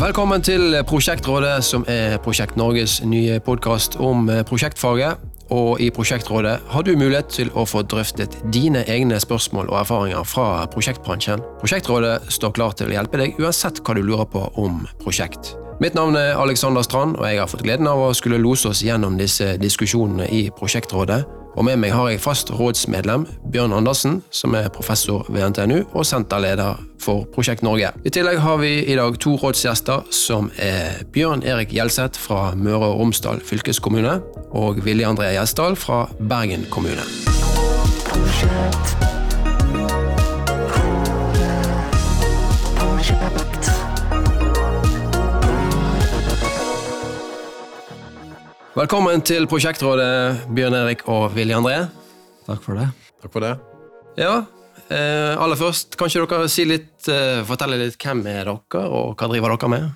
Velkommen til Prosjektrådet, som er Prosjekt Norges nye podkast om prosjektfaget. Og i Prosjektrådet har du mulighet til å få drøftet dine egne spørsmål og erfaringer fra prosjektbransjen. Prosjektrådet står klar til å hjelpe deg uansett hva du lurer på om prosjekt. Mitt navn er Alexander Strand, og jeg har fått gleden av å skulle lose oss gjennom disse diskusjonene i Prosjektrådet. Og med meg har jeg fast rådsmedlem Bjørn Andersen, som er professor ved NTNU og senterleder for Prosjekt Norge. I tillegg har vi i dag to rådsgjester, som er Bjørn Erik Gjelseth fra Møre og Romsdal fylkeskommune og Vilje André Gjesdal fra Bergen kommune. Velkommen til Prosjektrådet, Bjørn Erik og Vilje André. Takk for det. Takk for det. Ja, eh, aller først, kan ikke dere si litt, eh, fortelle litt hvem er dere, og hva driver dere med?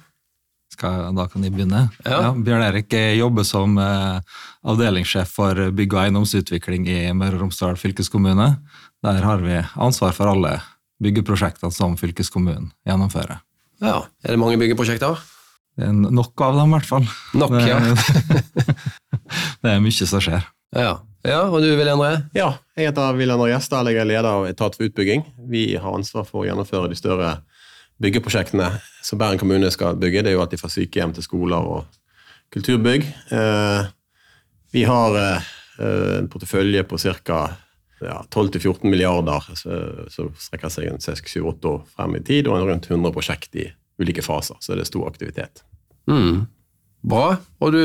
Skal, da kan de begynne. Ja. Ja, Bjørn Erik jobber som eh, avdelingssjef for bygg- og eiendomsutvikling i Møre og Romsdal fylkeskommune. Der har vi ansvar for alle byggeprosjektene som fylkeskommunen gjennomfører. Ja, Er det mange byggeprosjekter? Det er nok av dem, i hvert fall. Nok, det, ja. det er mye som skjer. Ja, ja og du Vilje André? Ja, jeg heter Wilhelm Gjesdal, jeg er leder av Etat for utbygging. Vi har ansvar for å gjennomføre de større byggeprosjektene som Bergen kommune skal bygge. Det er jo alltid fra sykehjem til skoler og kulturbygg. Eh, Vi har eh, en portefølje på ca. 12-14 milliarder som strekker seg en 6-7-8 år frem i tid, og rundt 100 prosjekt i ulike faser, så det er stor aktivitet. Mm. Bra. Og du,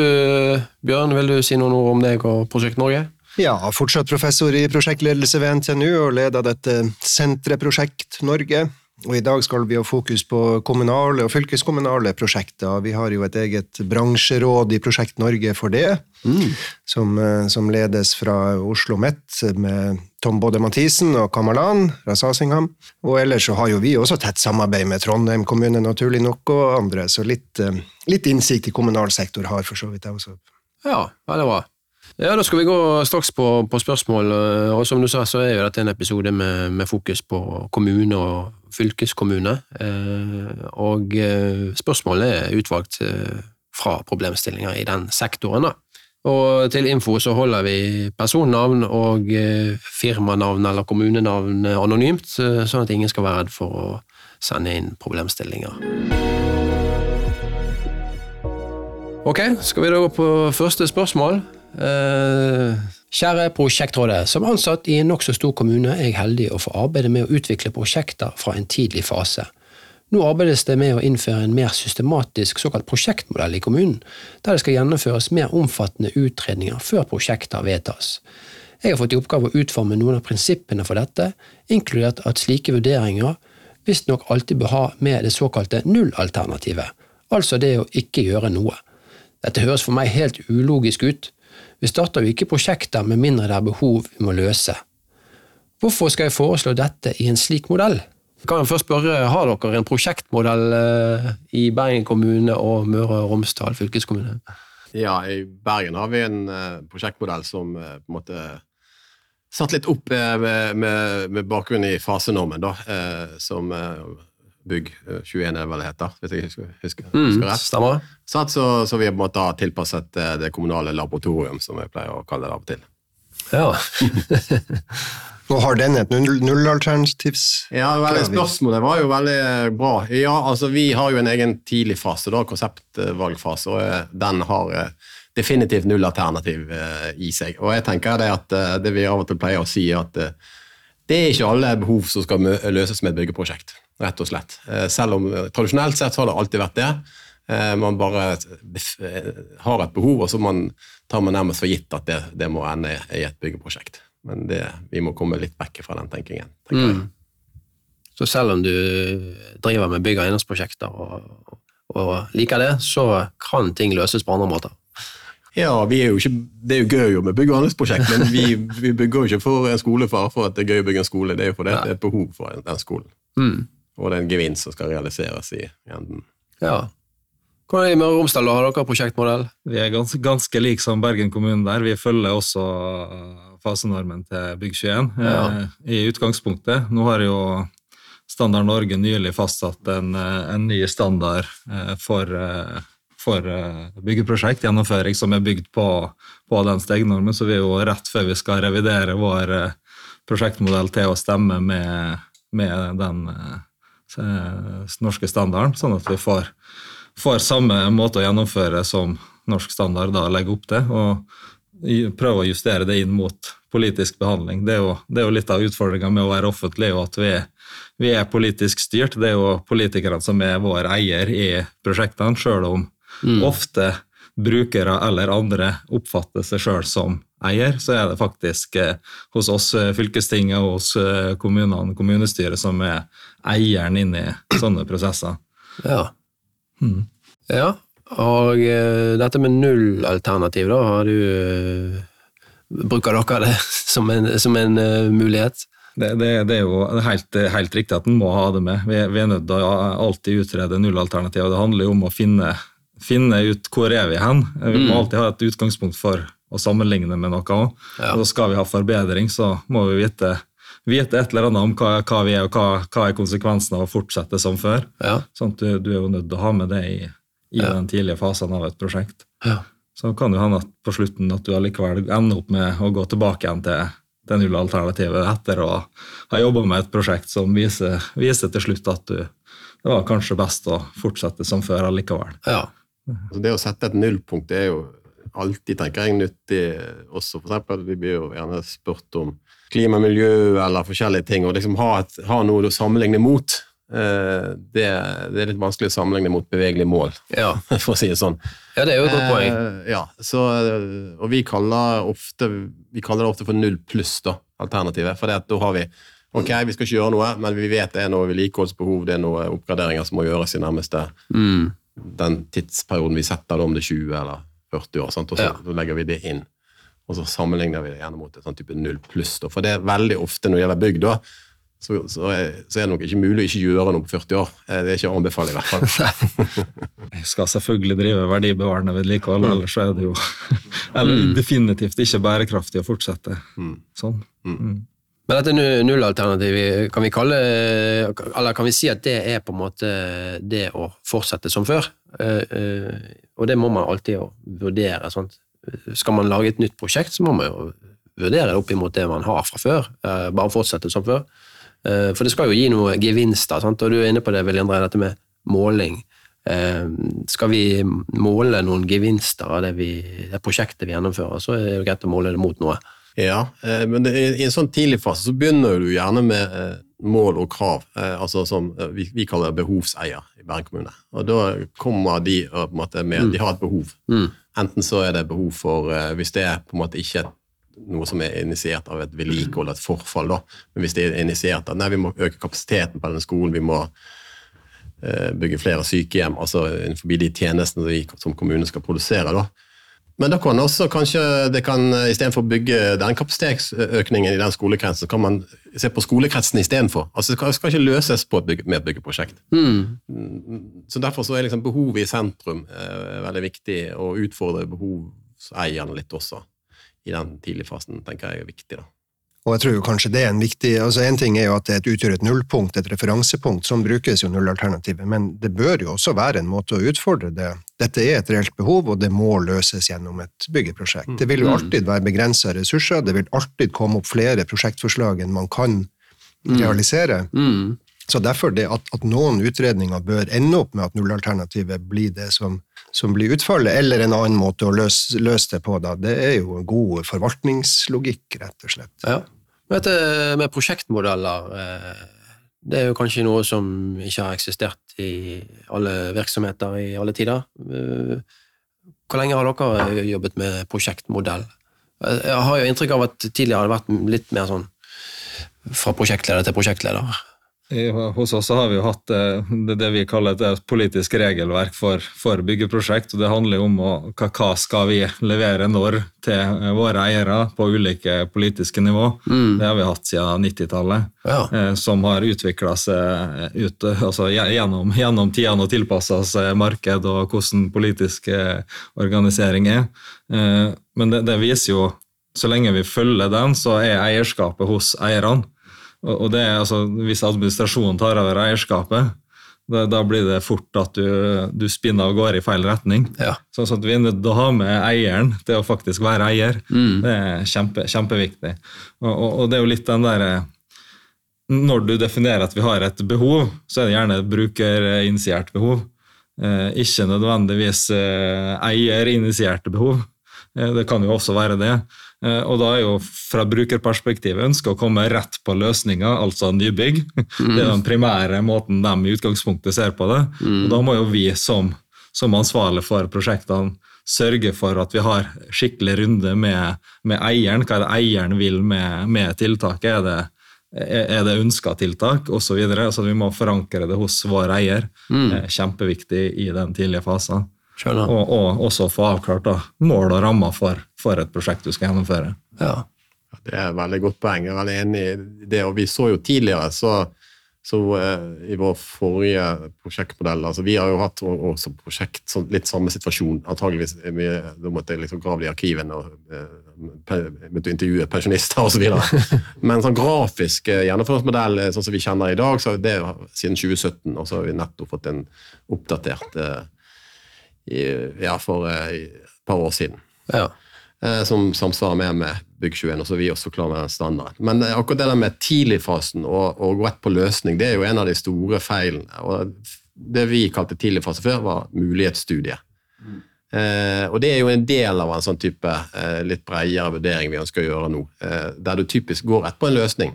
Bjørn, vil du si noen ord om deg og Prosjekt Norge? Ja, fortsatt professor i prosjektledelse ved NTNU og leder dette senteret Prosjekt Norge. Og I dag skal vi ha fokus på kommunale og fylkeskommunale prosjekter. Vi har jo et eget bransjeråd i Prosjekt Norge for det, Mm. som, eh, som ledes fra Oslo Met med Tom Bodde Mathisen og Kamalan fra Sasingham. Og ellers så har jo vi også tett samarbeid med Trondheim kommune, naturlig nok, og andre, så litt, eh, litt innsikt i kommunal sektor har for så vidt jeg også. Ja, veldig bra. Ja, Da skal vi gå straks på, på spørsmål. og Som du sa, så er jo dette en episode med, med fokus på kommune og fylkeskommune. Eh, og spørsmålet er utvalgt eh, fra problemstillinger i den sektoren. da. Og til info så holder vi personnavn og eh, firmanavn eller kommunenavn anonymt, eh, sånn at ingen skal være redd for å sende inn problemstillinger. Ok, skal vi da gå på første spørsmål? Eh, kjære Prosjektrådet. Som ansatt i en nokså stor kommune er jeg heldig å få arbeide med å utvikle prosjekter fra en tidlig fase. Nå arbeides det med å innføre en mer systematisk såkalt prosjektmodell i kommunen, der det skal gjennomføres mer omfattende utredninger før prosjekter vedtas. Jeg har fått i oppgave å utforme noen av prinsippene for dette, inkludert at slike vurderinger visstnok alltid bør ha med det såkalte nullalternativet, altså det å ikke gjøre noe. Dette høres for meg helt ulogisk ut. Vi starter jo ikke prosjekter med mindre det er behov vi må løse. Hvorfor skal jeg foreslå dette i en slik modell? Kan jeg først spørre, Har dere en prosjektmodell eh, i Bergen kommune og Møre og Romsdal fylkeskommune? Ja, i Bergen har vi en eh, prosjektmodell som eh, på en måte satt litt opp med, med, med bakgrunn i fasenormen, da, eh, som eh, Bygg eh, 21 er det vel det heter, hvis jeg husker, husker, Mm, husker rett. stemmer. Så, så vi på en måte har tilpasset eh, det kommunale laboratorium, som vi pleier å kalle det av og til. Ja. Nå har den et null- nullalternativs... Ja, vel, Ja, vi- Spørsmålet var jo veldig eh, bra. Ja, altså Vi har jo en egen tidlig fase, da, konseptvalgfase, og eh, den har definitivt null alternativ eh, i seg. Og jeg tenker det at det vi av og til pleier å si, er at det er ikke alle behov som skal løses med et byggeprosjekt, rett og slett. Selv om tradisjonelt sett så har det alltid vært det. Eh, Man bare eh, har et behov, og så man, tar man nærmest for gitt at det, det må ende i et byggeprosjekt. Men det, vi må komme litt vekk fra den tenkingen. tenker jeg. Mm. Så selv om du driver med bygg- og eiendomsprosjekter og, og liker det, så kan ting løses på andre måter. Ja, vi er ikke, Det er jo gøy jo med bygg- og eiendomsprosjekt, men vi, vi bygger jo ikke for en skole for at det er gøy å bygge en skole. Det er jo fordi det er et behov for den skolen. Mm. Og det er en gevinst som skal realiseres i enden. Ja. Hvordan er det i Møre og Romsdal? Har dere prosjektmodell? Vi er ganske, ganske like som Bergen kommune der. Vi følger også uh, fasenormen til Bygg21 Ja. eh, i utgangspunktet. Nå har jo Standard Norge nylig fastsatt en, eh, en ny standard eh, for, eh, for byggeprosjekt, gjennomføring, som er bygd på, på den stegnormen. Så vi er jo rett før vi skal revidere vår prosjektmodell til å stemme med, med den norske standarden, sånn at vi får, får samme måte å gjennomføre som norsk standard da legger opp til. og prøver å justere det inn mot politisk behandling. Det er jo, det er jo litt av utfordringa med å være offentlig, og at vi, vi, er politisk styrt. Det er jo politikerne som er vår eier i prosjektene, sjøl om mm. ofte brukere eller andre oppfatter seg sjøl som eier, så er det faktisk eh, hos oss eh, fylkestinget og hos eh, kommunene, kommunestyret, som er eieren inn i sånne prosesser. Ja. Mm. ja. Og uh, dette med nullalternativ, da, har du uh, Bruker dere det som en, som en uh, mulighet? Det, det, det, er jo helt, helt, riktig at en må ha det med. Vi, vi er nødt til å alltid utrede nullalternativ. Det handler jo om å finne, finne ut hvor er vi hen. Vi må mm. alltid ha et utgangspunkt for å sammenligne med noe òg. Ja. Og skal vi ha forbedring, så må vi vite, vite et eller annet om hva, hva vi er, og hva, hva er konsekvensen av å fortsette som før. Ja. Sånn at du, du, er jo nødt til å ha med det i, i ja. den tidlige fasen av et prosjekt. Ja. Så kan det hende at på slutten at du allikevel ender opp med å gå tilbake igjen til det nullalternativet etter å ha jobba med et prosjekt som viser, viser, til slutt at du, det var kanskje best å fortsette som før allikevel. Ja. Altså det å sette et nullpunkt det er jo alltid tenker jeg, nyttig også. For eksempel, vi blir jo gjerne spurt om klima miljø eller forskjellige ting, og liksom ha, et, ha noe å sammenligne mot. Uh, det, det, er litt vanskelig å sammenligne mot bevegelige mål, ja. for å si det sånn. Ja, det er jo et godt poeng. Uh, ja, så, og vi kaller, ofte, vi kaller, det ofte for null pluss, da, alternativet. For da har vi ok, vi skal ikke gjøre noe, men vi vet det er noe vedlikeholdsbehov, det er noen oppgraderinger som må gjøres i nærmeste mm. den tidsperioden vi setter om det er 20 eller 40 år, sant? og så, ja. legger vi det inn. Og så sammenligner vi det gjerne mot et sånn type null pluss. For det er veldig ofte når det gjelder bygg, da, så, så, er, så, er, det nok ikke mulig å ikke gjøre noe på 40 år. Eh, det er ikke å anbefale, i hvert fall. Jeg skal selvfølgelig drive verdibevarende vedlikehold, mm. ellers er det jo eller mm. definitivt ikke bærekraftig å fortsette mm. sånn. Mm. mm. Men dette nullalternativet, kan vi kalle Eller kan vi si at det er på en måte det å fortsette som før? Eh, eh, og det må man alltid vurdere. Sant? Skal man lage et nytt prosjekt, så må man jo vurdere det opp imot det man har fra før. Bare fortsette som før. Eh, for det skal jo gi noe gevinster, sant? og du er inne på det, Vilje André, dette med måling. Eh, skal vi måle noen gevinster av det, vi, det prosjektet vi gjennomfører, så er det greit å måle det mot noe. Ja, eh, men i en sånn tidlig fase så begynner du gjerne med mål og krav, altså som vi, kaller behovseier i Bergen kommune. Og da kommer de på en måte med mm. De har et behov. Mm. Enten så er det behov for Hvis det er på en måte ikke noe som er initiert av et vedlikehold, et forfall. da. Men hvis det er initiert av nei, vi må øke kapasiteten på denne skolen, vi må bygge flere sykehjem, altså innenfor de tjenestene som kommune skal produsere. da. Men da kan også kanskje det kan, istedenfor å bygge den kapasitetsøkningen i den skolekretsen, så kan man se på skolekretsen istedenfor. Altså, det skal ikke løses på et bygge, med et byggeprosjekt. Mm. Så Derfor så er liksom behovet i sentrum eh, veldig viktig, og utfordre behovseierne litt også i den tidlige fasen, tenker jeg er viktig. da. Og jeg tror jo kanskje det er en viktig altså En ting er jo at det utgjør et nullpunkt, et referansepunkt. Sånn brukes jo nullalternativet. Men det bør jo også være en måte å utfordre det. Dette er et reelt behov, og det må løses gjennom et byggeprosjekt. Det vil jo mm. alltid være begrensa ressurser. Det vil alltid komme opp flere prosjektforslag enn man kan mm. realisere. Mm. Så derfor det at, at, noen utredninger bør ende opp med at nullalternativet blir det som, som, blir utfallet, eller en annen måte å løse, løse det på, da, det er jo en god forvaltningslogikk, rett og slett. Ja. Dette med prosjektmodeller, eh, det er jo kanskje noe som ikke har eksistert i alle virksomheter i alle tider. Eh, hvor lenge har dere jobbet med prosjektmodell? Jeg har jo inntrykk av at tidligere har det vært litt mer sånn fra prosjektleder til prosjektleder. Hos oss har vi jo hatt eh, det, det vi kaller et politisk regelverk for, for byggeprosjekt. og Det handler om å, hva, skal vi levere når til eh, våre eiere på ulike politiske nivå. Mm. Det har vi hatt siden 90-tallet, ja. eh, som har utvikla seg ut, altså, gjennom, gjennom tidene og tilpassa seg marked og hvordan politisk organisering er. Men det, det viser jo, så lenge vi følger den, så er eierskapet hos eierne. Og, og det er altså, Hvis administrasjonen tar over eierskapet, da, da blir det fort at du, du spinner av gårde i feil retning. Ja. Sånn at vi er nødt til å ha med eieren til å faktisk være eier. Mm. Det er kjempe, kjempeviktig. Og, og, og det er jo litt den derre Når du definerer at vi har et behov, så er det gjerne et brukerinitiert behov. Eh, ikke nødvendigvis eh, eierinitierte behov. Eh, det kan jo også være det. Eh, og da er jo fra brukerperspektivet ønsker å komme rett på løsninga, altså nybygg. Det er den primære måten de i utgangspunktet ser på det. Og da må jo vi som, som ansvarlig for prosjektene sørge for at vi har skikkelig runde med, med eieren. Hva er det eieren vil med, med tiltaket? Er det, er er det ønska tiltak osv.? Så, videre. så vi må forankre det hos vår eier. Mm. Kjempeviktig i den tidlige fasen. Skjønner. Og, og også få avklart da, mål og rammer for, for et prosjekt du skal gjennomføre. Ja. Det er et veldig godt poeng. Jeg er veldig enig i det. Og vi så jo tidligere, så, så eh, i vår forrige prosjektmodell altså Vi har jo hatt også prosjekt så litt samme situasjon. Antageligvis vi, da måtte jeg liksom grave i arkivene og eh, begynte å intervjue pensjonister osv. Men sånn grafisk eh, gjennomføringsmodell eh, sånn som vi kjenner i dag, så er det siden 2017. Og så har vi nettopp fått en oppdatert eh, i, ja, for eh, et par år siden ja. eh, som samsvarer mer med Bygg21, og så er vi også klar med den standarden. Men eh, akkurat det der med tidligfasen og, og rett på løsning, det er jo en av de store feilene. Og det vi kalte tidligfase før, var mulighetsstudie. Eh, og det er jo en del av en sånn type eh, litt bredere vurdering vi ønsker å gjøre nå, eh, der du typisk går rett på en løsning.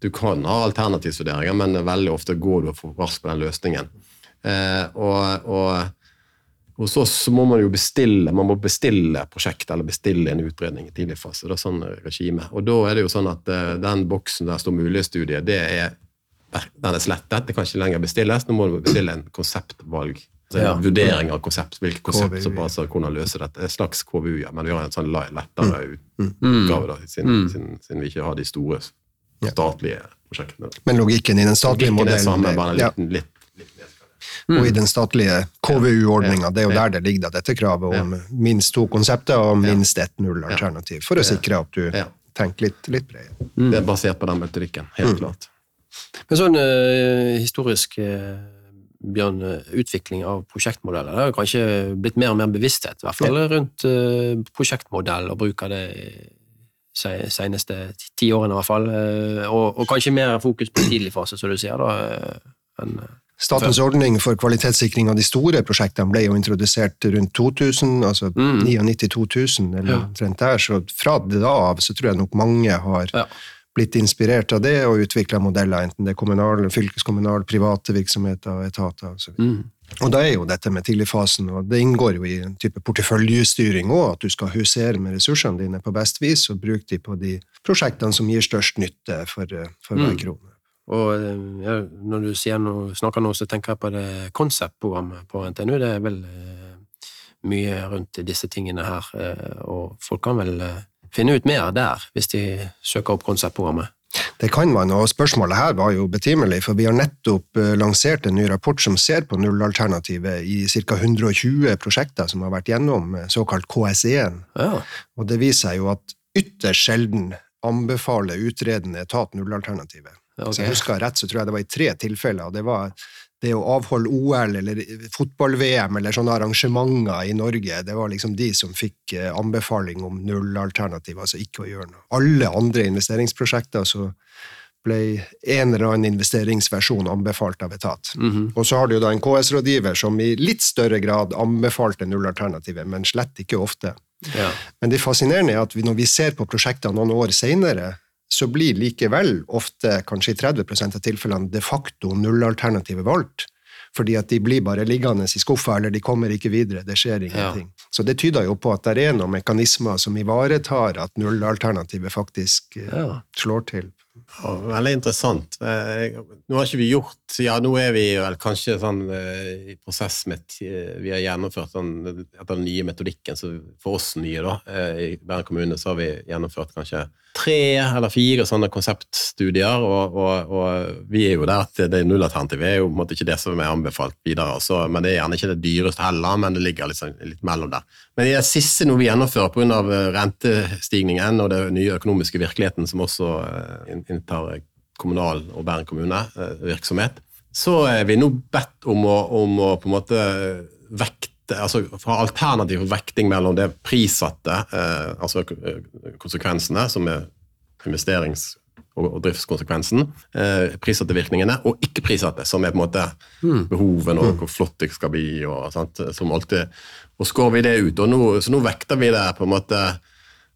Du kan ha alternativsvurderinger, men veldig ofte går du for raskt på den løsningen. Eh, og, og hos oss så må man jo bestille man må bestille prosjekt eller bestille en utredning i tidlig fase. Det er sånn regime. Og da er det jo sånn at eh, den boksen der står mulighetsstudie, det er, den er slettet. Det kan ikke lenger bestilles. Nå må du bestille en konseptvalg. Altså en Ja. vurdering av konsept, hvilke konsept som passer, hvordan løse dette. En slags KVU, ja, men vi har en sånn lettere utgave, da, siden, siden, siden vi ikke har de store statlige prosjektene. Men logikken i den statlige modellen er samme, bare litt, litt, litt nedskalert. Og i den statlige KVU-ordninga, det er jo der det ligger da, dette kravet om minst to konsepter og minst ett nullalternativ, for å sikre at du Ja. tenker litt, litt bredere. Det er basert på den metodikken, helt klart. Men sånn eh, historisk eh, Bjørn, eh, utvikling av prosjektmodeller, det har kanskje blitt mer og mer bevissthet, i hvert fall rundt eh, prosjektmodell og bruk av det de seneste ti- ti årene i hvert fall, eh, og, og kanskje mer fokus på tidlig fase, som du sier da, eh, enn Statens ordning for kvalitetssikring av de store prosjektene ble jo introdusert rundt 2000, altså 99-2000, eller Ja. omtrent der, så fra da av så tror jeg nok mange har Ja. blitt inspirert av det og utvikla modeller, enten det er kommunal, fylkeskommunal, private virksomheter, etater osv. mm. Og da er jo dette med tidligfasen, og det inngår jo i en type porteføljestyring òg, at du skal husere med ressursene dine på best vis, og bruke de på de prosjektene som gir størst nytte for, eh, for hver Mm. krone. Og eh, ja, når du sier noe, snakker nå, så tenker jeg på det konseptprogrammet på NTNU. Det er vel eh, mye rundt disse tingene her, eh, og folk kan vel eh, finne ut mer der, hvis de søker opp konseptprogrammet. Det kan man, og spørsmålet her var jo betimelig, for vi har nettopp eh, lansert en ny rapport som ser på nullalternativet i ca. 120 prosjekter som har vært gjennom eh, såkalt KS1. Ja. Og det viser seg jo at ytterst sjelden anbefaler utredende etat nullalternativet. Ja, Hvis jeg husker rett, så tror jeg det var i tre tilfeller. og Det var det å avholde OL eller fotball-VM eller sånne arrangementer i Norge, det var liksom de som fikk eh, anbefaling om nullalternativ, altså ikke å gjøre noe. Alle andre investeringsprosjekter så ble en eller annen investeringsversjon anbefalt av etat. Mhm. Og så har du jo da en KS-rådgiver som i litt større grad anbefalte nullalternativet, men slett ikke ofte. ja. Men det fascinerende er at vi, når vi ser på prosjekter noen år senere, så blir likevel ofte, kanskje i 30% av tilfellene, de facto nullalternativet valgt. Fordi at de blir bare liggende i skuffa, eller de kommer ikke videre. Det skjer ingenting. Så det tyder jo på at det er noen mekanismer som ivaretar at nullalternativet faktisk eh, Ja. slår til. Ja, veldig interessant. Eh, Nå har ikke vi gjort Ja, nå er vi vel kanskje sånn eh, i prosess med Vi har gjennomført sånn, etter den nye metodikken, så for oss nye, da, eh, i Bergen kommune, så har vi gjennomført kanskje tre eller fire sånne konseptstudier, og, og, og vi er jo der at det nullalternativet er jo på en måte ikke det som er anbefalt videre. Så, men det er gjerne ikke det dyreste heller, men det ligger liksom, litt mellom der. Men det siste noe vi gjennomfører pga. rentestigningen og den nye økonomiske virkeligheten som også eh, kommunal og Bergen kommune eh, virksomhet, så er vi nå bedt om å, om å på en måte vekte altså ha alternativ vekting mellom det prissatte, eh, altså konsekvensene, som er investerings- og, og driftskonsekvensen, eh, prissatte virkningene, og ikke prissatte, som er på en måte mm. behovene og hvor flott det skal bli. og sant, som alltid, og skår vi det ut. og nå, Så nå vekter vi det på en måte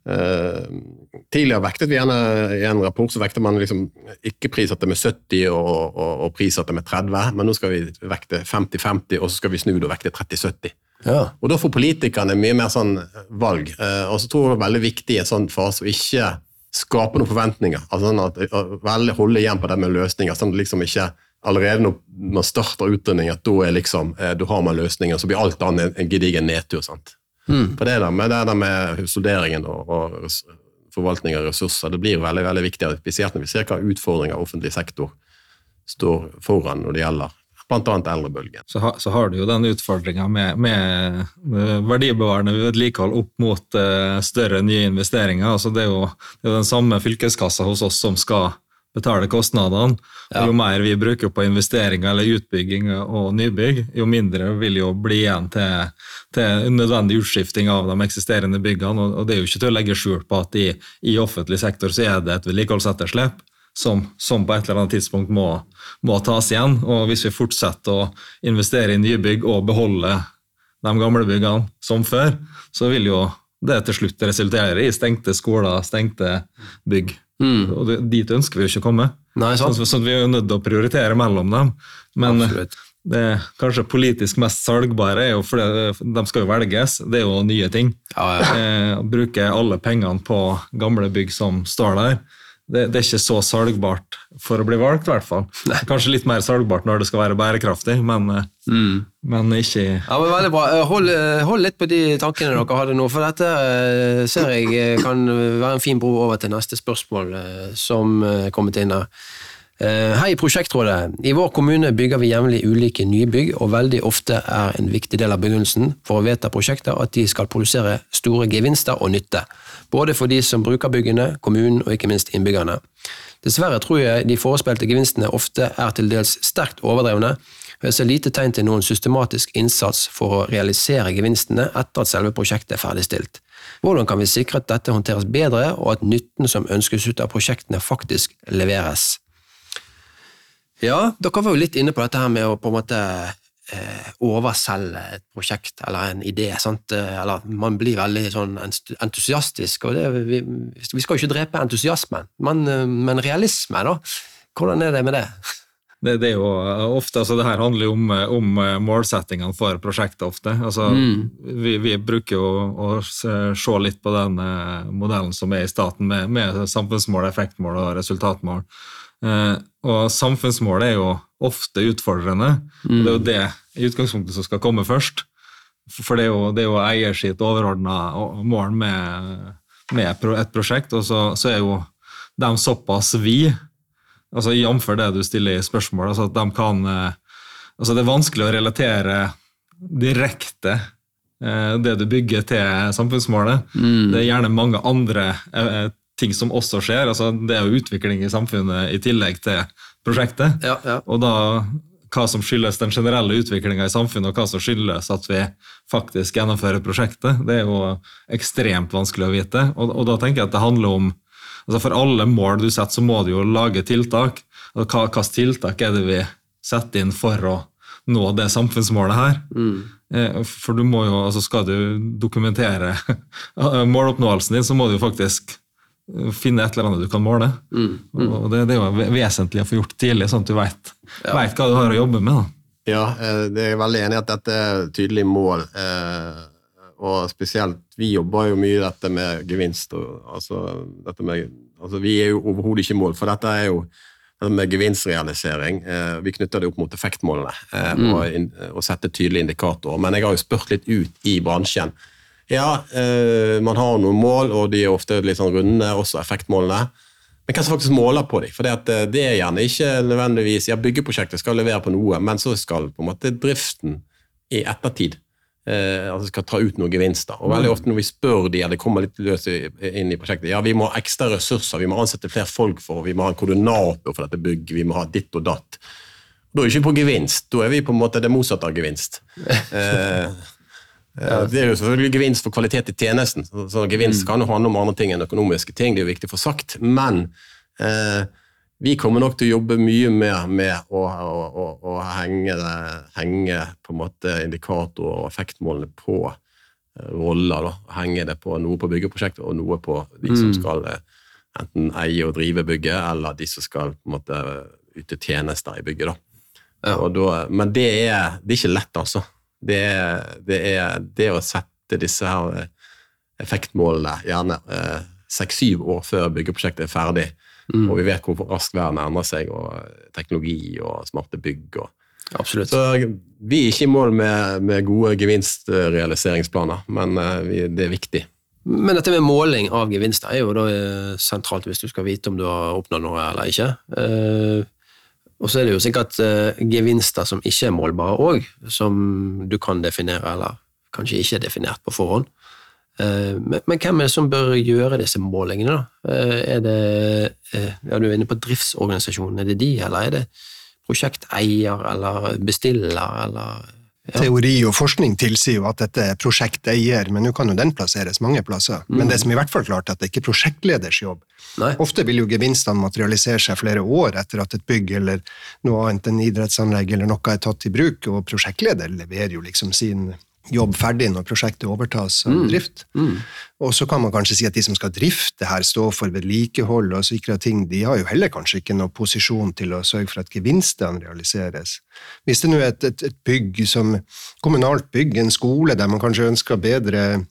tidligere vektet vi gjerne i en rapport så vekter man liksom ikke prissatte med 70 og, og, og prissatte med 30, men nå skal vi vekte 50-50, og så skal vi snu det og vekte 30-70. Ja. Og Da får politikerne mye mer sånn valg. Uh, og så tror jeg det er veldig viktig i en sånn fase å ikke skape noen forventninger. altså sånn at veldig Holde igjen på det med løsninger. sånn at liksom ikke Allerede når man starter utredning, at da er liksom, du har man løsninger, så blir alt annet en, en gedigen nedtur. sant? Mm. For det der med, det der med husholderingen og, og, forvaltning av ressurser, det blir veldig veldig viktig, spesielt når vi ser hva utfordringer offentlig sektor står foran når det gjelder bl.a. eldrebølgen. Så, ha, så, har du jo den utfordringa med, med, verdibevarende vedlikehold opp mot uh, større nye investeringer. Altså det, er jo, det er den samme fylkeskassa hos oss som skal betale kostnadene. Ja. Jo mer vi bruker på investeringer eller utbygging og nybygg, jo mindre vil jo bli igjen til, til nødvendig utskifting av de eksisterende byggene. Og det er jo ikke til å legge skjul på at i, i offentlig sektor så er det et vedlikeholdsetterslep. Som, som, på et eller annet tidspunkt må, må, tas igjen. Og hvis vi fortsetter å investere i nybygg og beholde de gamle byggene som før, så vil jo det til slutt resultere i stengte skoler, stengte bygg. Mm. Og det, dit ønsker vi jo ikke å komme. Nei, sant. Så, så, vi er jo nødt til å prioritere mellom dem. Men Absolutt. det kanskje politisk mest salgbare er jo fordi de skal jo velges, det er jo nye ting. Ja, ja. Eh, bruke alle pengene på gamle bygg som står der det, det, er ikke så salgbart for å bli valgt, i hvert fall. Nei. Kanskje litt mer salgbart når det skal være bærekraftig, men, eh, mm. men ikke Ja, men Veldig bra. Eh, hold, eh, hold, litt på de tankene dere hadde nå, for dette ser jeg kan være en fin bro over til neste spørsmål som kommet inn her. Hei, Prosjektrådet. I vår kommune bygger vi jevnlig ulike nye bygg, og veldig ofte er en viktig del av begrunnelsen for å vedta prosjekter at de skal produsere store gevinster og nytte både for de som bruker byggene, kommunen og ikke minst innbyggerne. Dessverre tror jeg de forespeilte gevinstene ofte er til dels sterkt overdrevne, og jeg ser lite tegn til noen systematisk innsats for å realisere gevinstene etter at selve prosjektet er ferdigstilt. Hvordan kan vi sikre at dette håndteres bedre, og at nytten som ønskes ut av prosjektene faktisk leveres? Ja, dere var jo litt inne på dette her med å på en måte eh, overselge et prosjekt eller en idé. Sant? Eh, eller man blir veldig sånn entusiastisk, og det, vi, vi, skal jo ikke drepe entusiasmen, men, eh, men, realisme, da. Hvordan er det med det? Det, det, er jo ofte, altså det her handler jo om, om målsettingene for prosjektet ofte. Altså, mm. vi, vi, bruker jo å se litt på den eh, modellen som er i staten, med, med samfunnsmål, effektmål og resultatmål. Eh, og samfunnsmålet er jo ofte utfordrende. Mm. Det er jo det i utgangspunktet som skal komme først. For det er jo, det er jo eier sitt overordna mål med, med, et prosjekt, og så, så, er jo de såpass vi, altså jf. det du stiller i spørsmål, altså at de kan eh, altså Det er vanskelig å relatere direkte eh, det du bygger til samfunnsmålet. Mm. Det er gjerne mange andre ting som også skjer. altså Det er jo utvikling i samfunnet i tillegg til prosjektet. Ja, ja. Og da hva som skyldes den generelle utviklinga i samfunnet, og hva som skyldes at vi faktisk gjennomfører prosjektet, det er jo ekstremt vanskelig å vite. Og, og da tenker jeg at det handler om altså For alle mål du setter, så må du jo lage tiltak. Og hva slags tiltak er det vi setter inn for å nå det samfunnsmålet her? Mm. Eh, for du må jo, altså skal du dokumentere måloppnåelsen din, så må du jo faktisk finne et eller annet du kan måle. Mm, mm. Og det, det, er jo vesentlig å få gjort tidlig, sånn at du vet, ja. hva du har å jobbe med. Da. Ja, eh, det er veldig enig i at dette er tydelige mål. Eh, og spesielt, vi jobber jo mye dette med gevinst. Og, altså, dette med, altså, vi er jo overhodet ikke i mål, for dette er jo dette med gevinstrealisering. Eh, vi knytter det opp mot effektmålene mm. og, og setter tydelige indikatorer. Men jeg har jo spurt litt ut i bransjen ja, eh, man har noen mål, og de er ofte litt sånn runde, også effektmålene. Men hva som faktisk måler på dem? For det, eh, det er gjerne ikke nødvendigvis ja, Byggeprosjektet skal levere på noe, men så skal på en måte driften i ettertid eh, altså skal ta ut noen gevinster. Og veldig ofte når vi spør de, eller kommer litt løs inn i prosjektet, ja, vi må ha ekstra ressurser, vi må ansette flere folk for, vi må ha en koordinator for dette bygget, vi må ha ditt og datt. Da er vi ikke på gevinst, da er vi på en måte det motsatte av gevinst. Eh, eh, Det er jo selvfølgelig gevinst for kvalitet i tjenesten, så, så gevinst kan jo handle om andre ting enn økonomiske ting, det er jo viktig for sagt, men eh, vi kommer nok til å jobbe mye mer med å, å, å, å henge, henge på en måte indikatorer og effektmålene på eh, roller. Da. Henge det på noe på byggeprosjektet og noe på de som skal eh, enten eie og drive bygget, eller de som skal på en måte yte tjenester i bygget. Da. Ja. Da, men det er, det er ikke lett, altså. Det er, det er det å sette disse her eh, effektmålene gjerne eh, seks-syv år før byggeprosjektet er ferdig, Mm. og vi vet hvor raskt verden endrer seg, og eh, teknologi og smarte bygg. Og. Absolutt. Så vi er ikke i mål med, med gode gevinstrealiseringsplaner, men eh, det er viktig. Men dette med måling av gevinster er jo da eh, sentralt hvis du skal vite om du har oppnådd noe eller ikke. Eh, og så er det jo sikkert uh, gevinster som ikke er målbare òg, som du kan definere, eller kanskje ikke er definert på forhånd. Uh, men, men hvem er det som bør gjøre disse målingene, da? Uh, er det ja, Du er inne på driftsorganisasjonen, er det de, eller er det prosjekteier eller bestiller, eller. Teori og forskning tilsier jo at dette er prosjekteier, men nå kan jo den plasseres mange plasser. Men det som i hvert fall klart er at det ikke er prosjektleders jobb. Nei? Ofte vil jo gevinstene materialisere seg flere år etter at et bygg eller noe annet enn idrettsanlegg eller noe er tatt i bruk, og prosjektleder leverer jo liksom sin jobb ferdig når prosjektet overtas av drift. Og så kan man kanskje si at de som skal drifte her, stå for vedlikehold og sikre ting, de har jo heller kanskje ikke noen posisjon til å sørge for at gevinstene realiseres. Hvis det nå er et, et, et bygg som kommunalt bygg, en skole der man kanskje ønsker bedre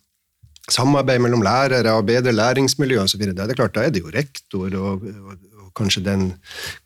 samarbeid mellom lærere og bedre læringsmiljø osv., da er det klart, da er det jo rektor og, og kanskje den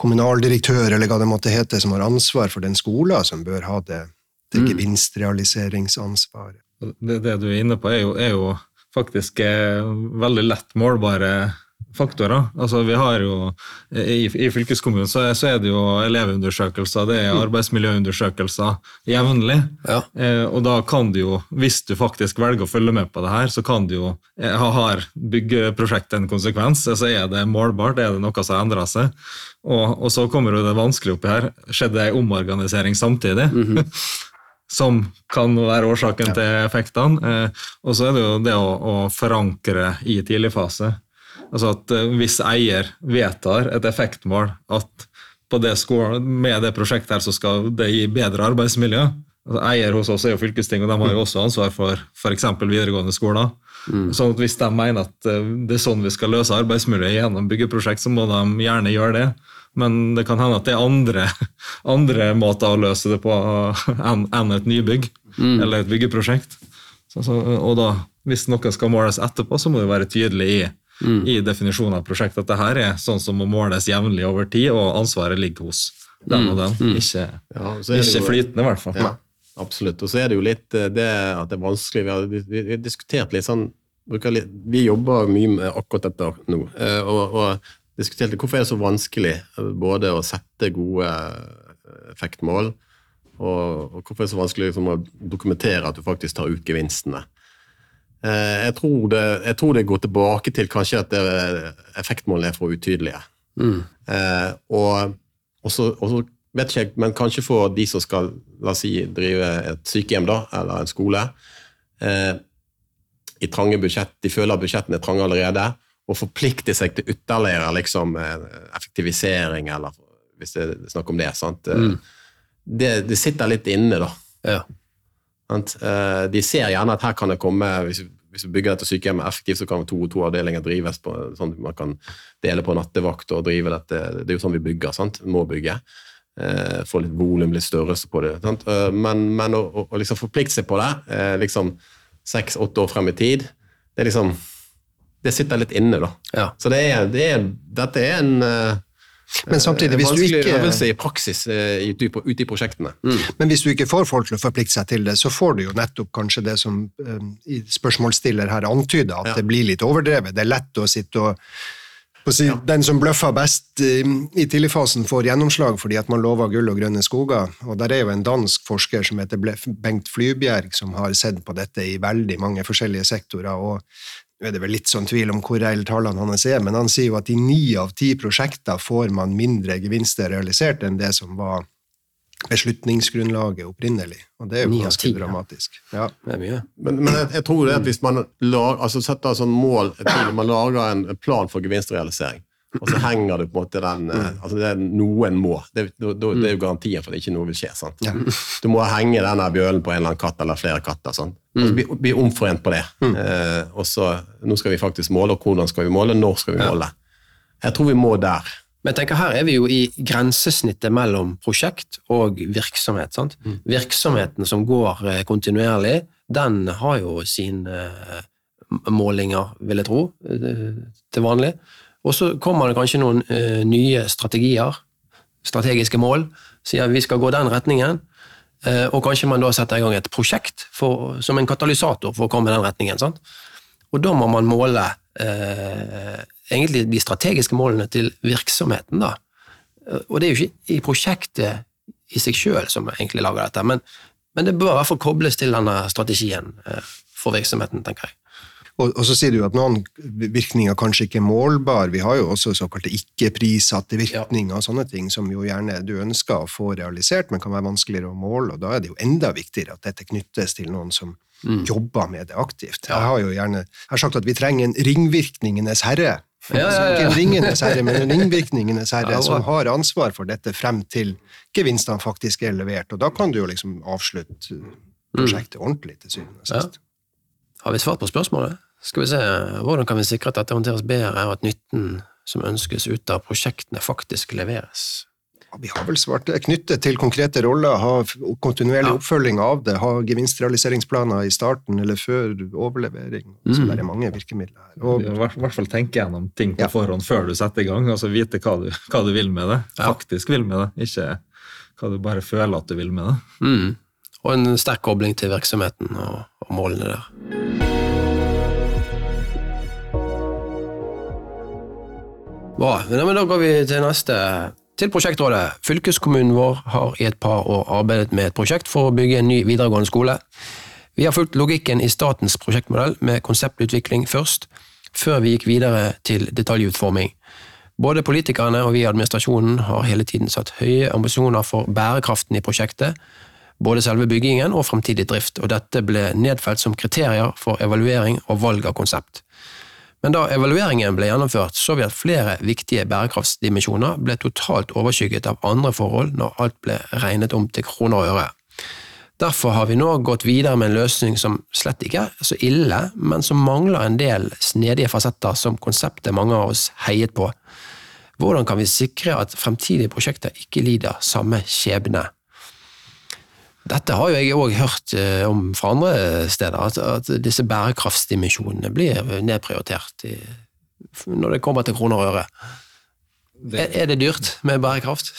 kommunaldirektør eller hva det måtte hete, som har ansvar for den skolen, som bør ha det, det gevinstrealiseringsansvaret. Det, det du er inne på, er jo, er jo faktisk er veldig lett målbare faktorer. Altså, vi har jo, I, i fylkeskommunen så er, så er det jo elevundersøkelser, det er arbeidsmiljøundersøkelser jevnlig. Ja. Eh, og da kan du jo, hvis du faktisk velger å følge med på det her, så kan du jo eh, ha- Har byggeprosjektet en konsekvens? Så er det målbart? Er det noe som har endra seg? Og, og så kommer jo det vanskelige oppi her. Skjedde en omorganisering samtidig? som kan være årsaken til effektene. Eh, og så er det jo det å, å forankre i tidlig fase. Altså at eh, Hvis eier vedtar et effektmål at på det skål, med det prosjektet her så skal det gi bedre arbeidsmiljø altså Eier hos oss er jo fylkesting, og de har jo også ansvar for f.eks. videregående skoler. Sånn at Hvis de mener at eh, det er sånn vi skal løse arbeidsmiljøet gjennom byggeprosjekt, så må de gjerne gjøre det. Men det kan hende at det er andre, andre måter å løse det på enn et nybygg eller et byggeprosjekt. Så, så, og da, hvis noe skal måles etterpå, så må det være tydelig i, i definisjonen av prosjektet at det her er sånn som må måles jevnlig over tid, og ansvaret ligger hos den og den. Ikke, Ja, så det ikke jo- flytende, i hvert fall. Ja, absolutt. Og så er det jo litt eh, det at det er vanskelig. Vi har, vi, vi har diskutert litt sånn litt, Vi jobber mye med akkurat dette nå. eh, Og, og diskutert litt, hvorfor er det så vanskelig eh, både å sette gode eh, effektmål, og, og hvorfor er det så vanskelig liksom, å dokumentere at du faktisk tar ut gevinstene. Eh, Jeg tror, det, jeg tror det går tilbake til kanskje at det, effektmålene er for utydelige. Eh, og, og, så, og så vet ikke jeg, men kanskje for de som skal la oss si, drive et sykehjem da, eller en skole, eh, i trange budsjett, de føler at budsjettene er trange allerede, og forplikte seg til ytterligere liksom, eh, effektivisering, eller hvis det er snakk om det. Sant? Eh, Det, det sitter litt inne, da. Ja. Eh, De ser gjerne at her kan det komme hvis vi, bygger dette sykehjemmet effektivt, så kan to og to avdelinger drives på, sånn at man kan dele på nattevakt og drive dette. Det er jo sånn vi bygger, sant? Må bygge. Eh, få litt volum, litt størrelse på det. Sant? Men, men å, å, å liksom forplikte seg på det, eh, liksom seks-åtte år frem i tid, det er liksom Det sitter litt inne, da. Ja. Så det er, det er, dette er en eh, Men samtidig, hvis du ikke øvelse i praksis eh, ute i, prosjektene. Mm. Men hvis du ikke får folk til å forplikte seg til det, så får du jo nettopp kanskje det som eh, spørsmålsstiller her antyder, at Ja. det blir litt overdrevet. Det er lett å sitte og si, Den som bløffer best i, i tidligfasen, får gjennomslag fordi at man lover gull og grønne skoger. Og Der er jo en dansk forsker som heter Bengt Flybjerg, som har sett på dette i veldig mange forskjellige sektorer. og nå er det vel litt sånn tvil om hvor reelle tallene hans er, men han sier jo at i ni av ti prosjekter får man mindre gevinster realisert enn det som var beslutningsgrunnlaget opprinnelig. Og det er jo ganske ti, ja. dramatisk. Ja. Det er mye. Men, men jeg, jeg tror det at hvis man lag, altså setter sånn mål man lager en plan for gevinstrealisering, og så henger du på en måte den eh, altså det er Noen må. Det, da- det er jo garantien for at ikke noe vil skje. sant? Du må henge denne bjølen på en eller annen katt eller flere katter. sant? Og så bli, bli omforent på det. Eh, og så, Nå skal vi faktisk måle, og hvordan skal vi måle, når skal vi måle? Jeg tror vi må der. Men jeg tenker her er vi jo i grensesnittet mellom prosjekt og virksomhet. sant? Virksomheten som går eh, kontinuerlig, den har jo sine eh, målinger, vil jeg tro, til vanlig. Og så kommer det kanskje noen eh, nye strategier, strategiske mål, sier vi skal gå den retningen. eh, og kanskje man da setter i gang et prosjekt for, som en katalysator for å komme i den retningen. sant? Og da må man måle eh, egentlig de strategiske målene til virksomheten. da. Og det er jo ikke i prosjektet i seg sjøl som egentlig lager dette, men, men det bør i hvert fall kobles til denne strategien eh, for virksomheten, tenker jeg. Og, og så sier du at noen virkninger kanskje ikke er målbare. Vi har jo også såkalte ikke-prissatte virkninger og sånne ting som jo gjerne du ønsker å få realisert, men kan være vanskeligere å måle. og Da er det jo enda viktigere at dette knyttes til noen som jobber med det aktivt. Jeg har jo gjerne jeg har sagt at vi trenger en ringvirkningenes herre. Ja, ja, ja. Ikke en ringenes herre, men en ringvirkningenes herre som har ansvar for dette frem til gevinstene faktisk er levert. Og da kan du jo liksom avslutte prosjektet ordentlig til syvende og sist. Har vi svart på spørsmålet? Skal vi se, Hvordan kan vi sikre at dette håndteres bedre, og at nytten som ønskes ut av prosjektene, faktisk leveres? Ja, Vi har vel svart det. Knyttet til konkrete roller, ha kontinuerlig Ja. oppfølging av det, ha gevinstrealiseringsplaner i starten eller før overlevering. Så Mm. det er mange virkemidler her. Og, I hvert fall tenke gjennom ting på Ja. forhånd før du setter i gang. altså Vite hva du, hva du vil med det. Ja. Faktisk vil med det, ikke hva du bare føler at du vil med det. Mm. Og en sterk kobling til virksomheten og, og målene der. Bra. Men da går vi til neste. Til prosjektrådet. Fylkeskommunen vår har i et par år arbeidet med et prosjekt for å bygge en ny videregående skole. Vi har fulgt logikken i statens prosjektmodell med konseptutvikling først, før vi gikk videre til detaljutforming. Både politikerne og vi i administrasjonen har hele tiden satt høye ambisjoner for bærekraften i prosjektet, både selve byggingen og fremtidig drift, og dette ble nedfelt som kriterier for evaluering og valg av konsept. Men da evalueringen ble gjennomført, så vi at flere viktige bærekraftsdimensjoner ble totalt overskygget av andre forhold når alt ble regnet om til kroner og øre. Derfor har vi nå gått videre med en løsning som slett ikke er så ille, men som mangler en del snedige fasetter som konseptet mange av oss heiet på. Hvordan kan vi sikre at fremtidige prosjekter ikke lider samme skjebne? Dette har jo jeg òg hørt eh, om fra andre steder, at, at disse bærekraftsdimensjonene blir nedprioritert i, når det kommer til kroner og øre. Er, er det dyrt med bærekraft?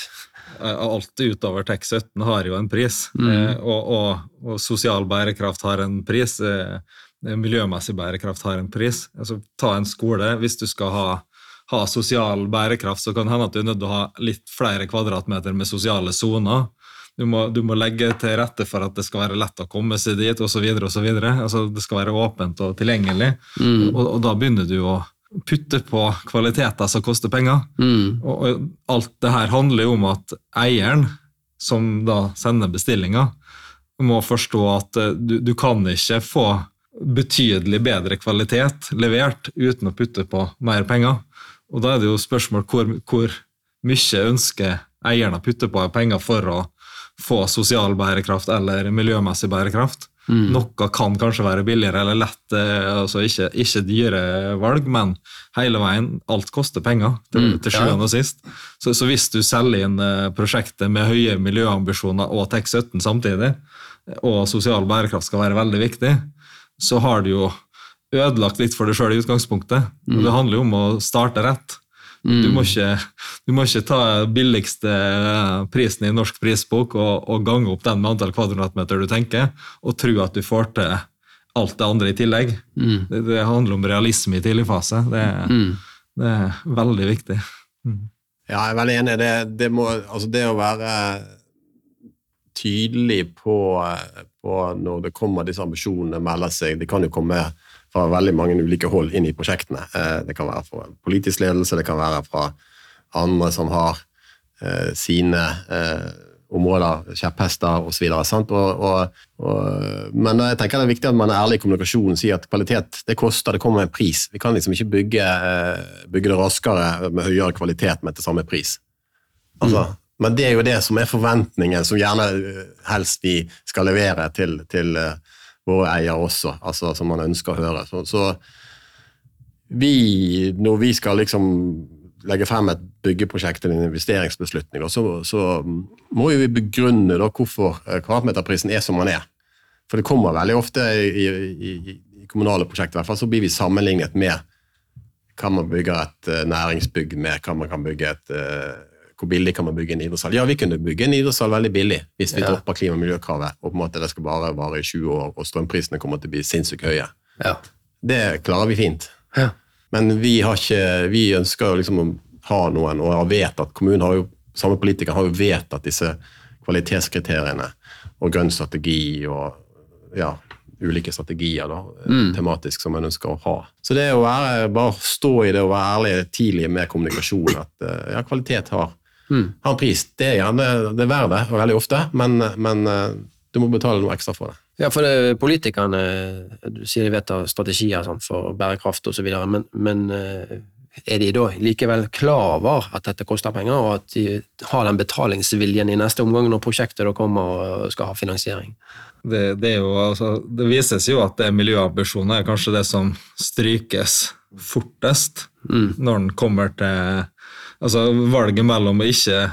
Alt utover TEK17 har jo en pris, eh, og, og, og sosial bærekraft har en pris. eh, Miljømessig bærekraft har en pris. Altså, ta en skole. Hvis du skal ha, ha sosial bærekraft, så kan det hende at du er nødt til å ha litt flere kvadratmeter med sosiale soner. Du må, du må legge til rette for at det skal være lett å komme seg dit, osv. Altså, det skal være åpent og tilgjengelig. Og, og da begynner du å putte på kvaliteter som koster penger. Mm. Og, og alt det her handler jo om at eieren, som da sender bestillinga, må forstå at eh, du, du kan ikke få betydelig bedre kvalitet levert uten å putte på mer penger. Og da er det jo spørsmål hvor, hvor mye ønsker eieren å putte på penger for å få sosial bærekraft eller miljømessig bærekraft. Noe kan kanskje være billigere eller lett, eh, altså ikke, ikke dyre valg, men hele veien, alt koster penger til, til sjuende og sist. Så, så hvis du selger inn eh, prosjektet med høye miljøambisjoner og TEK17 samtidig, og sosial bærekraft skal være veldig viktig, så har du jo ødelagt litt for deg sjøl i utgangspunktet. Mm. det handler jo om å starte rett. Du, må ikke, du må ikke ta billigste eh, prisen i norsk prisbok og, og gange opp den med antall kvadratmeter du tenker, og tro at du får til alt det andre i tillegg. Det, det handler om realisme i tidlig fase. Det, Det er veldig viktig. Ja, jeg er veldig enig. Det, det, må, altså det å være tydelig på, på når det kommer disse ambisjonene melder seg. Det kan jo komme fra veldig mange ulike hold inn i prosjektene. Eh, det kan være fra politisk ledelse, det kan være fra andre som har eh, sine eh, områder, kjepphester osv. Men jeg tenker det er viktig at man er ærlig i kommunikasjonen og sier at kvalitet det koster, det kommer en pris. Vi kan liksom ikke bygge, bygge det raskere med høyere kvalitet, men til samme pris. Altså, mm. Men det er jo det som er forventningen, som gjerne helst vi skal levere til, til våre eiere også, altså som man ønsker å høre. Så, så vi, når vi skal liksom legge frem et byggeprosjekt eller en investeringsbeslutning, så, så må vi begrunne da, hvorfor eh, kvadratmeterprisen er som den er. For det kommer veldig ofte i, i, i kommunale prosjekter, i hvert fall så blir vi sammenlignet med hva man bygger et uh, næringsbygg med, hva man kan bygge et uh, hvor billig kan man bygge en idrettshall? Ja, vi kunne bygge en idrettshall veldig billig hvis vi ja. dropper klima- og miljøkravet, og på en måte det skal bare vare i 20 år, og strømprisene kommer til å bli sinnssykt høye. Ja. Det klarer vi fint. Ja. Men vi, ikke, vi ønsker jo liksom å ha noen, og har vedtatt kommunen har jo, samme politikere har jo vedtatt disse kvalitetskriteriene og grønn strategi og ja, ulike strategier da, mm. tematisk som man ønsker å ha. Så det å være, bare stå i det og være ærlig tidlig med kommunikasjon, at eh, ja, kvalitet har, mm. har en pris. Det er gjerne det er verdt det, veldig ofte, men, men eh, du må betale noe ekstra for det. Ja, for det, politikerne du sier de vedtar strategier sånn, for bærekraft osv., men, men eh, er de da likevel klar over at dette koster penger, og at de har den betalingsviljen i neste omgang når prosjektet da kommer og skal ha finansiering? Det, det, jo, altså, det vises jo at det miljøambisjoner er kanskje det som strykes fortest mm. når den kommer til altså valget mellom å ikke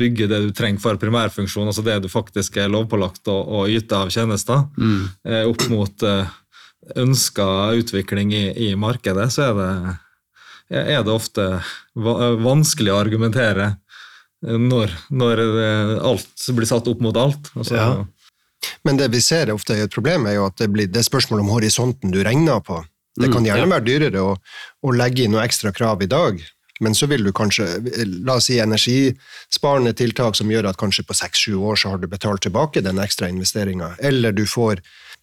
bygge det du trenger for primærfunksjon, altså det du faktisk er lovpålagt å, å yte av tjenester, mm. Eh, opp mot uh, ønska utvikling i, i, markedet, så er det, er det ofte vanskelig å argumentere når, når alt blir satt opp mot alt. Altså, ja. Men det vi ser ofte er et problem, er jo at det, blir, det er spørsmål om horisonten du regner på. Det kan mm, gjerne være dyrere å, å legge inn noe ekstra krav i dag, men så vil du kanskje, la oss si energisparende tiltak som gjør at kanskje på seks-sju år så har du betalt tilbake den ekstra investeringa, eller du får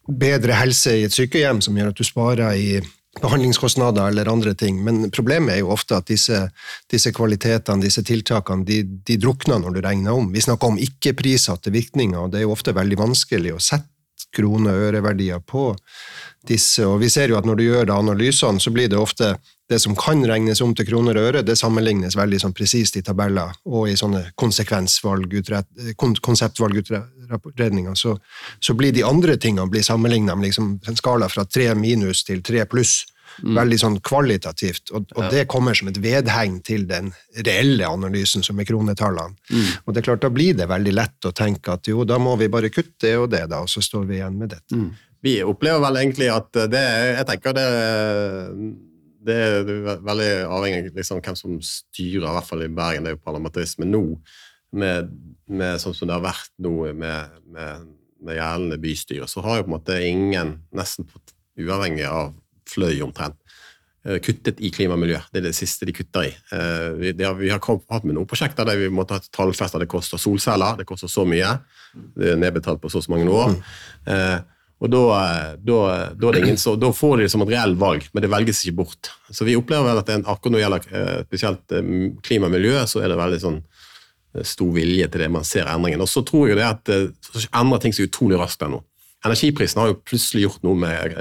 bedre helse i et sykehjem som gjør at du sparer i behandlingskostnader eller andre ting. Men problemet er jo ofte at disse, disse kvalitetene, disse tiltakene, de, de, drukner når du regner om. Vi snakker om ikke-prissatte virkninger, og det er jo ofte veldig vanskelig å sette krone- og øreverdier på disse. Og vi ser jo at når du gjør analysene, så blir det ofte det som kan regnes om til kroner og øre, det sammenlignes veldig sånn presist i tabeller og i sånne konseptvalgutredninger. Så, så blir de andre tingene blir sammenligna med liksom en skala fra tre minus til tre pluss. Mm. Veldig sånn kvalitativt, og, og ja. det kommer som et vedheng til den reelle analysen, som er kronetallene. Mm. Og det er klart, Da blir det veldig lett å tenke at jo, da må vi bare kutte det og det, da, og så står vi igjen med dette. Mm. Vi opplever vel egentlig at det Jeg tenker det det er veldig avhengig av liksom, hvem som styrer, i hvert fall i Bergen. Det er jo parlamentarisme nå, med, med, sånn som det har vært nå med, med, med gjeldende bystyre, så har jo på en måte ingen, nesten uavhengig av fløy omtrent, eh, kuttet i klima og miljø. Det er det siste de kutter i. Eh, vi, har, vi har hatt med noen prosjekter der vi måtte ha tallfesta det koster solceller, det koster så mye. Det er nedbetalt på så og så mange år. Mm. Og da, da, da, så, da, får de det som et reelt valg, men det velges ikke bort. Så vi opplever vel at akkurat når det gjelder eh, spesielt eh, klima og miljø, så er det veldig sånn eh, stor vilje til det. Man ser endringen. Og så tror jeg det at det endrer ting seg utrolig raskt ennå. nå. Energiprisen har jo plutselig gjort noe med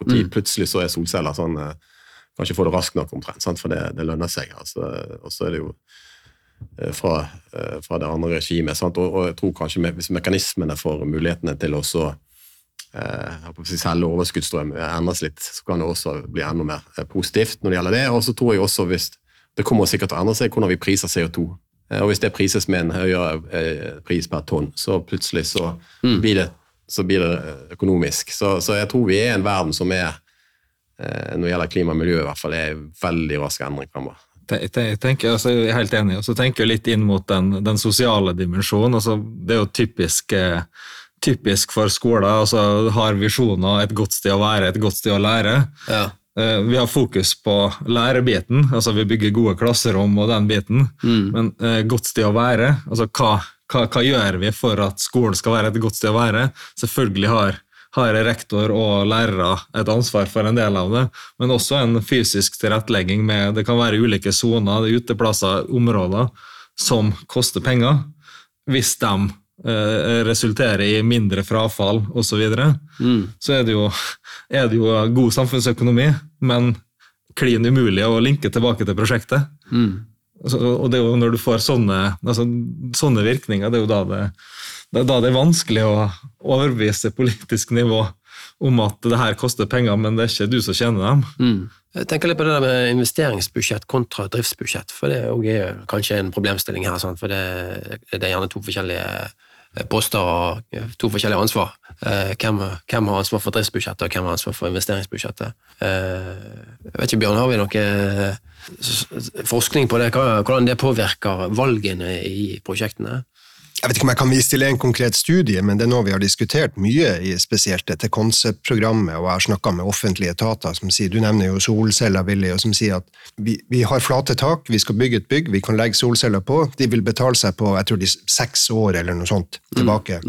når mm. plutselig så er solceller sånn Kan ikke få det raskt nok, omtrent, sant? for det, det, lønner seg. Altså, og så er det jo fra, fra det andre regimet. Og, og, jeg tror kanskje hvis mekanismene for mulighetene til å eh, selge overskuddsstrøm endres litt, så kan det også bli enda mer eh, positivt når det gjelder det. Og så tror jeg også hvis det kommer sikkert til å endre seg hvordan vi priser CO2. Eh, og hvis det prises med en høyere eh, pris per tonn, så plutselig så, mm. blir, det, så blir, det, økonomisk. Så, så, jeg tror vi er en verden som er, når det gjelder klima og miljø, i hvert fall, er veldig rask endring fremover. Jeg, tenker, altså, jeg er helt enig, og så tenker jeg litt inn mot den, den sosiale dimensjonen. Altså, det er jo typisk eh, typisk for skoler. altså Har visjoner, et godt sted å være, et godt sted å lære. Ja. eh, vi har fokus på lærebiten, altså vi bygger gode klasserom og den biten, men eh, godt sted å være, altså hva, hva, hva gjør vi for at skolen skal være et godt sted å være? Selvfølgelig har, har rektor og lærere et ansvar for en del av det, men også en fysisk tilrettelegging med Det kan være ulike soner, uteplasser, områder som koster penger. Hvis de eh, resulterer i mindre frafall osv., så, videre, så er det, jo, er det jo god samfunnsøkonomi, men klin umulig å linke tilbake til prosjektet. Så, og det er jo når du får sånne, altså, sånne virkninger, det er jo da det, det, er da det er vanskelig å overbevise politisk nivå om at det her koster penger, men det er ikke du som tjener dem. Jeg tenker litt på det der med investeringsbudsjett kontra driftsbudsjett, for det er jo kanskje en problemstilling her, for det, det er gjerne to forskjellige poster og eh, to forskjellige ansvar. Eh, Hvem, hvem har ansvar for driftsbudsjettet, og hvem har ansvar for investeringsbudsjettet? Eh, Jeg vet ikke, Bjørn, har vi noe eh, forskning på det, hvordan det påvirker valgene i prosjektene? Jeg vet ikke om jeg kan vise til en konkret studie, men det er noe vi har diskutert mye, i spesielt dette konseptprogrammet, og jeg har snakka med offentlige etater som sier, du nevner jo solceller, Willy, og som sier at vi, vi har flate tak, vi skal bygge et bygg, vi kan legge solceller på, de vil betale seg på, jeg tror de seks år eller noe sånt tilbake.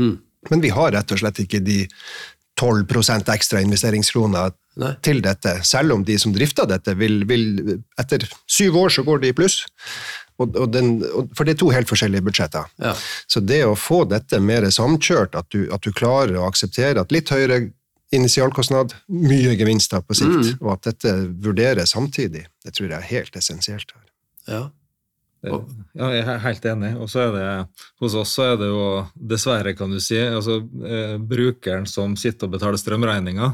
Men vi har rett og slett ikke de 12 ekstra investeringskroner Nei. til dette, selv om de som drifter dette vil, vil etter syv år så går de i pluss. Og, og den, for det er to helt forskjellige budsjetter. Ja. Så det å få dette mer samkjørt, at du, at du klarer å akseptere at litt høyere initialkostnad, mye gevinster på sikt, og at dette vurderes samtidig, det tror jeg er helt essensielt her. Ja. Ja, jeg er helt enig. Og så er det, hos oss så er det jo dessverre, kan du si, altså, eh, brukeren som sitter og betaler strømregninga.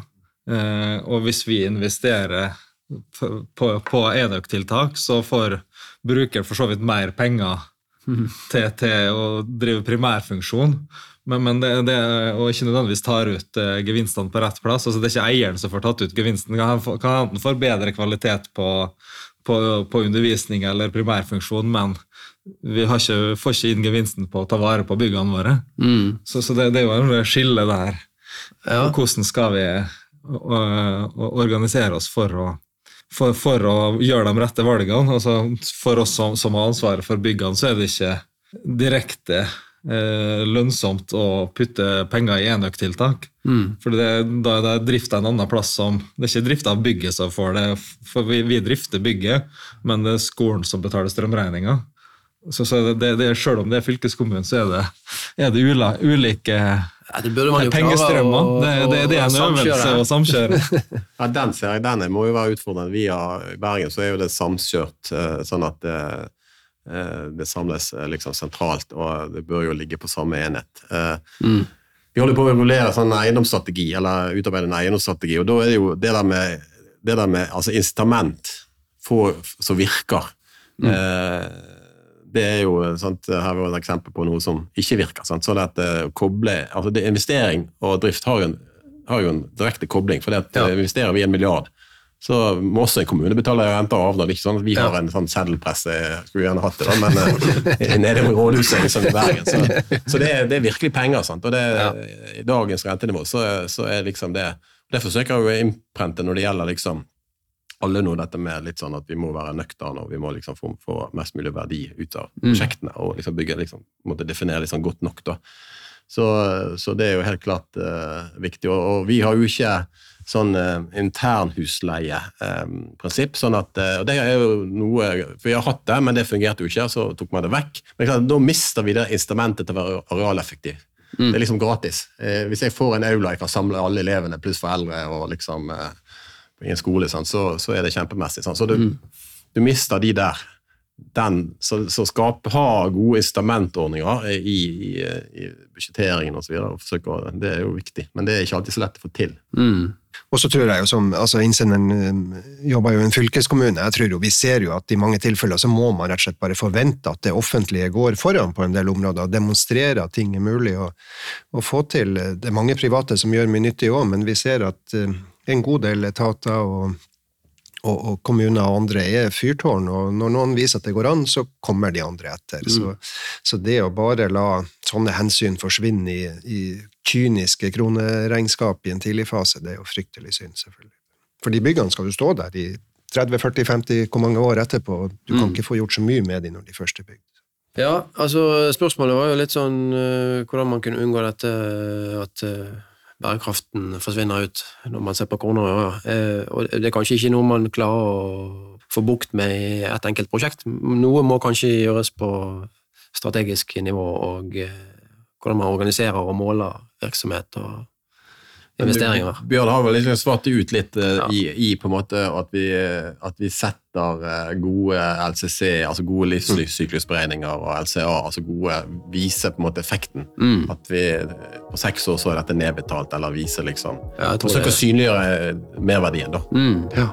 Eh, og hvis vi investerer på, på, på enøktiltak, så får brukeren for så vidt mer penger til, til å drive primærfunksjon. Men, men det, det, og ikke nødvendigvis tar ut eh, gevinstene på rett plass. altså Det er ikke eieren som får tatt ut gevinsten. Kan han kan han få bedre kvalitet på, på, på undervisning eller primærfunksjon, men vi har ikke, får ikke inn gevinsten på å ta vare på byggene våre. Mm. Så, så det, det er jo en skille der. Ja. Hvordan skal vi ø, organisere oss for å, for, for å gjøre de rette valgene? Altså, for oss som, som har ansvaret for byggene, så er det ikke direkte lønnsomt å putte penger i enøktiltak. Mm. For det, da er det drifta en annen plass som Det er ikke drifta av bygget som får det, for vi, vi drifter bygget, men det er skolen som betaler strømregninga. Så, så det, det, det, selv om det er fylkeskommunen, så er det, er det ula, ulike Ja, det burde man jo klare pengestrømmer. å- Det, det, det er en øvelse å samkjøre. Ja, den ser jeg, den må jo være utfordrende. Via Bergen så er jo det samkjørt, eh, sånn at det, eh, samles eh, liksom sentralt, og det bør jo ligge på samme enhet. Eh, Mm. Vi holder på å regulere sånn eiendomsstrategi, eller utarbeide en eiendomsstrategi, og da er det jo det der med, det der med altså incitament som virker. Eh, det er jo sant, Her var et eksempel på noe som ikke virker. Sant? Så det at koble, altså det, Investering og drift har en, har jo en direkte kobling. for det at Ja. investerer vi en milliard, så må også en kommune betale renter og avdrag. sånn Vi har en sånn seddelpresse, skulle gjerne hatt det, da, men eh, nede i rådhuset liksom, i Bergen. Så, så det, er, det er virkelig penger. sant? Og det, Ja. I dagens rentenivå så, så er liksom det Det forsøker jeg å innprente når det gjelder liksom alle nå dette med litt sånn at vi må være nøkterne og vi må liksom få, få mest mulig verdi ut av Mm. prosjektene og liksom bygge liksom, måtte definere sånn godt nok. da. Så, så det er jo helt klart uh, viktig. Og, og vi har jo ikke sånn uh, internhusleieprinsipp. sånn at, eh, og det er jo noe, for Vi har hatt det, men det fungerte jo ikke, så tok man det vekk. Men klart, da mister vi det instrumentet til å være arealeffektiv. Det er liksom gratis. Eh, hvis jeg får en aula jeg kan samle alle elevene pluss foreldre og liksom eh, i en skole, sånn, så, så er det kjempemessig. Sånn. Så du, du mister de der. Den, så, så skape, ha gode incitamentordninger i, i, i budsjetteringen osv. Det er jo viktig, men det er ikke alltid så lett å få til. Mm. Og så tror jeg jo som, altså Innsenderen eh, jobber jo i en fylkeskommune. jeg tror jo, Vi ser jo at i mange tilfeller så må man rett og slett bare forvente at det offentlige går foran på en del områder og demonstrerer at ting er mulig å, å få til. Det er mange private som gjør mye nyttig òg, men vi ser at eh, en god del etater og, og, og kommuner og andre er fyrtårn, og når noen viser at det går an, så kommer de andre etter. Så, så det å bare la sånne hensyn forsvinne i, i kyniske kroneregnskap i en tidlig fase, det er jo fryktelig synd, selvfølgelig. For de byggene skal jo stå der i 30-40-50 hvor mange år etterpå. og Du kan Mm. ikke få gjort så mye med de når de først er bygd. Ja, altså spørsmålet var jo litt sånn eh, hvordan man kunne unngå dette at eh, bærekraften forsvinner ut når man ser på kroner og øre. Eh, og det er kanskje ikke noe man klarer å få bukt med i et enkelt prosjekt. Noe må kanskje gjøres på strategisk nivå og eh, hvordan man organiserer og måler virksomhet og investeringer. Bjørn har vel liksom svart ut litt eh, Ja. i, i på en måte at vi, eh, at vi setter eh, gode LCC, altså gode livssyklusberegninger og LCA, altså gode viser på en måte effekten. Mm. At vi på seks år så er dette nedbetalt, eller viser liksom Ja, jeg Forsøker å synliggjøre merverdien, da. Mm. Ja.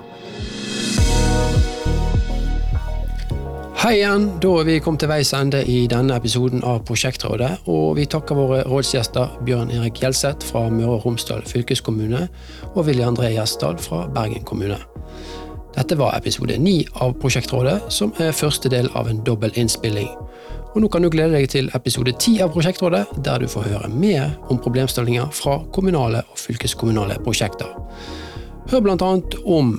Hei igjen, da er vi kommet til veis ende i denne episoden av Prosjektrådet, og vi takker våre rådsgjester Bjørn Erik Gjelseth fra Møre og Romsdal fylkeskommune og Willy André Gjesdal fra Bergen kommune. Dette var episode ni av Prosjektrådet, som er første del av en dobbel innspilling. Og nå kan du glede deg til episode ti av Prosjektrådet, der du får høre mer om problemstillinger fra kommunale og fylkeskommunale prosjekter. Hør blant annet om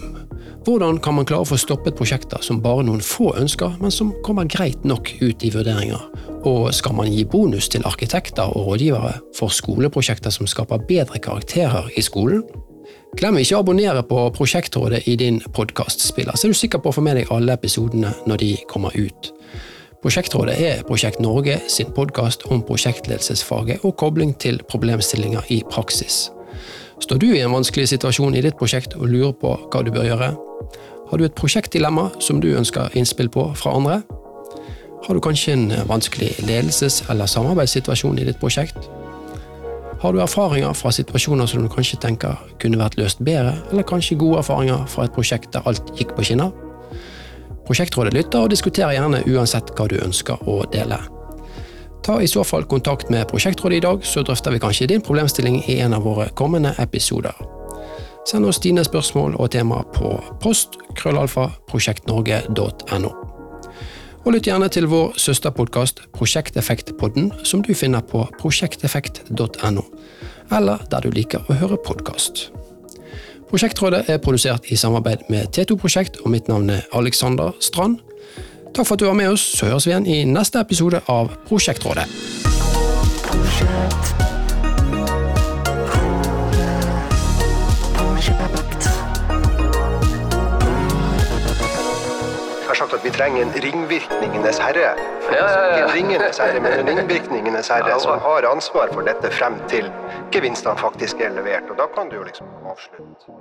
hvordan kan man klare å få stoppet prosjekter som bare noen få ønsker, men som kommer greit nok ut i vurderinger? Og skal man gi bonus til arkitekter og rådgivere for skoleprosjekter som skaper bedre karakterer i skolen? Glem ikke å abonnere på Prosjektrådet i din podkastspiller, så er du sikker på å få med deg alle episodene når de kommer ut. Prosjektrådet er Prosjekt Norge sin podkast om prosjektledelsesfaget og kobling til problemstillinger i praksis. Står du i en vanskelig situasjon i ditt prosjekt og lurer på hva du bør gjøre? Har du et prosjektdilemma som du ønsker innspill på fra andre? Har du kanskje en vanskelig ledelses- eller samarbeidssituasjon i ditt prosjekt? Har du erfaringer fra situasjoner som du kanskje tenker kunne vært løst bedre, eller kanskje gode erfaringer fra et prosjekt der alt gikk på skinner? Prosjektrådet lytter og diskuterer gjerne uansett hva du ønsker å dele. Ta i så fall kontakt med Prosjektrådet i dag, så drøfter vi kanskje din problemstilling i en av våre kommende episoder. Send oss dine spørsmål og temaer på post krøllalfa prosjektnorge.no. Og lytt gjerne til vår søsterpodkast Prosjekteffektpodden, som du finner på prosjekteffekt.no, eller der du liker å høre podkast. Prosjektrådet er produsert i samarbeid med T2 Prosjekt, og mitt navn er Alexander Strand. Takk for at du var med oss, så høres vi igjen i neste episode av Prosjektrådet. Project. Har sagt at vi trenger en ringvirkningenes herre. Ja, ja, ja. Ikke en ringenes herre, men en ringvirkningenes herre som har ansvar for dette frem til gevinstene faktisk er levert. Og da kan du jo liksom avslutte.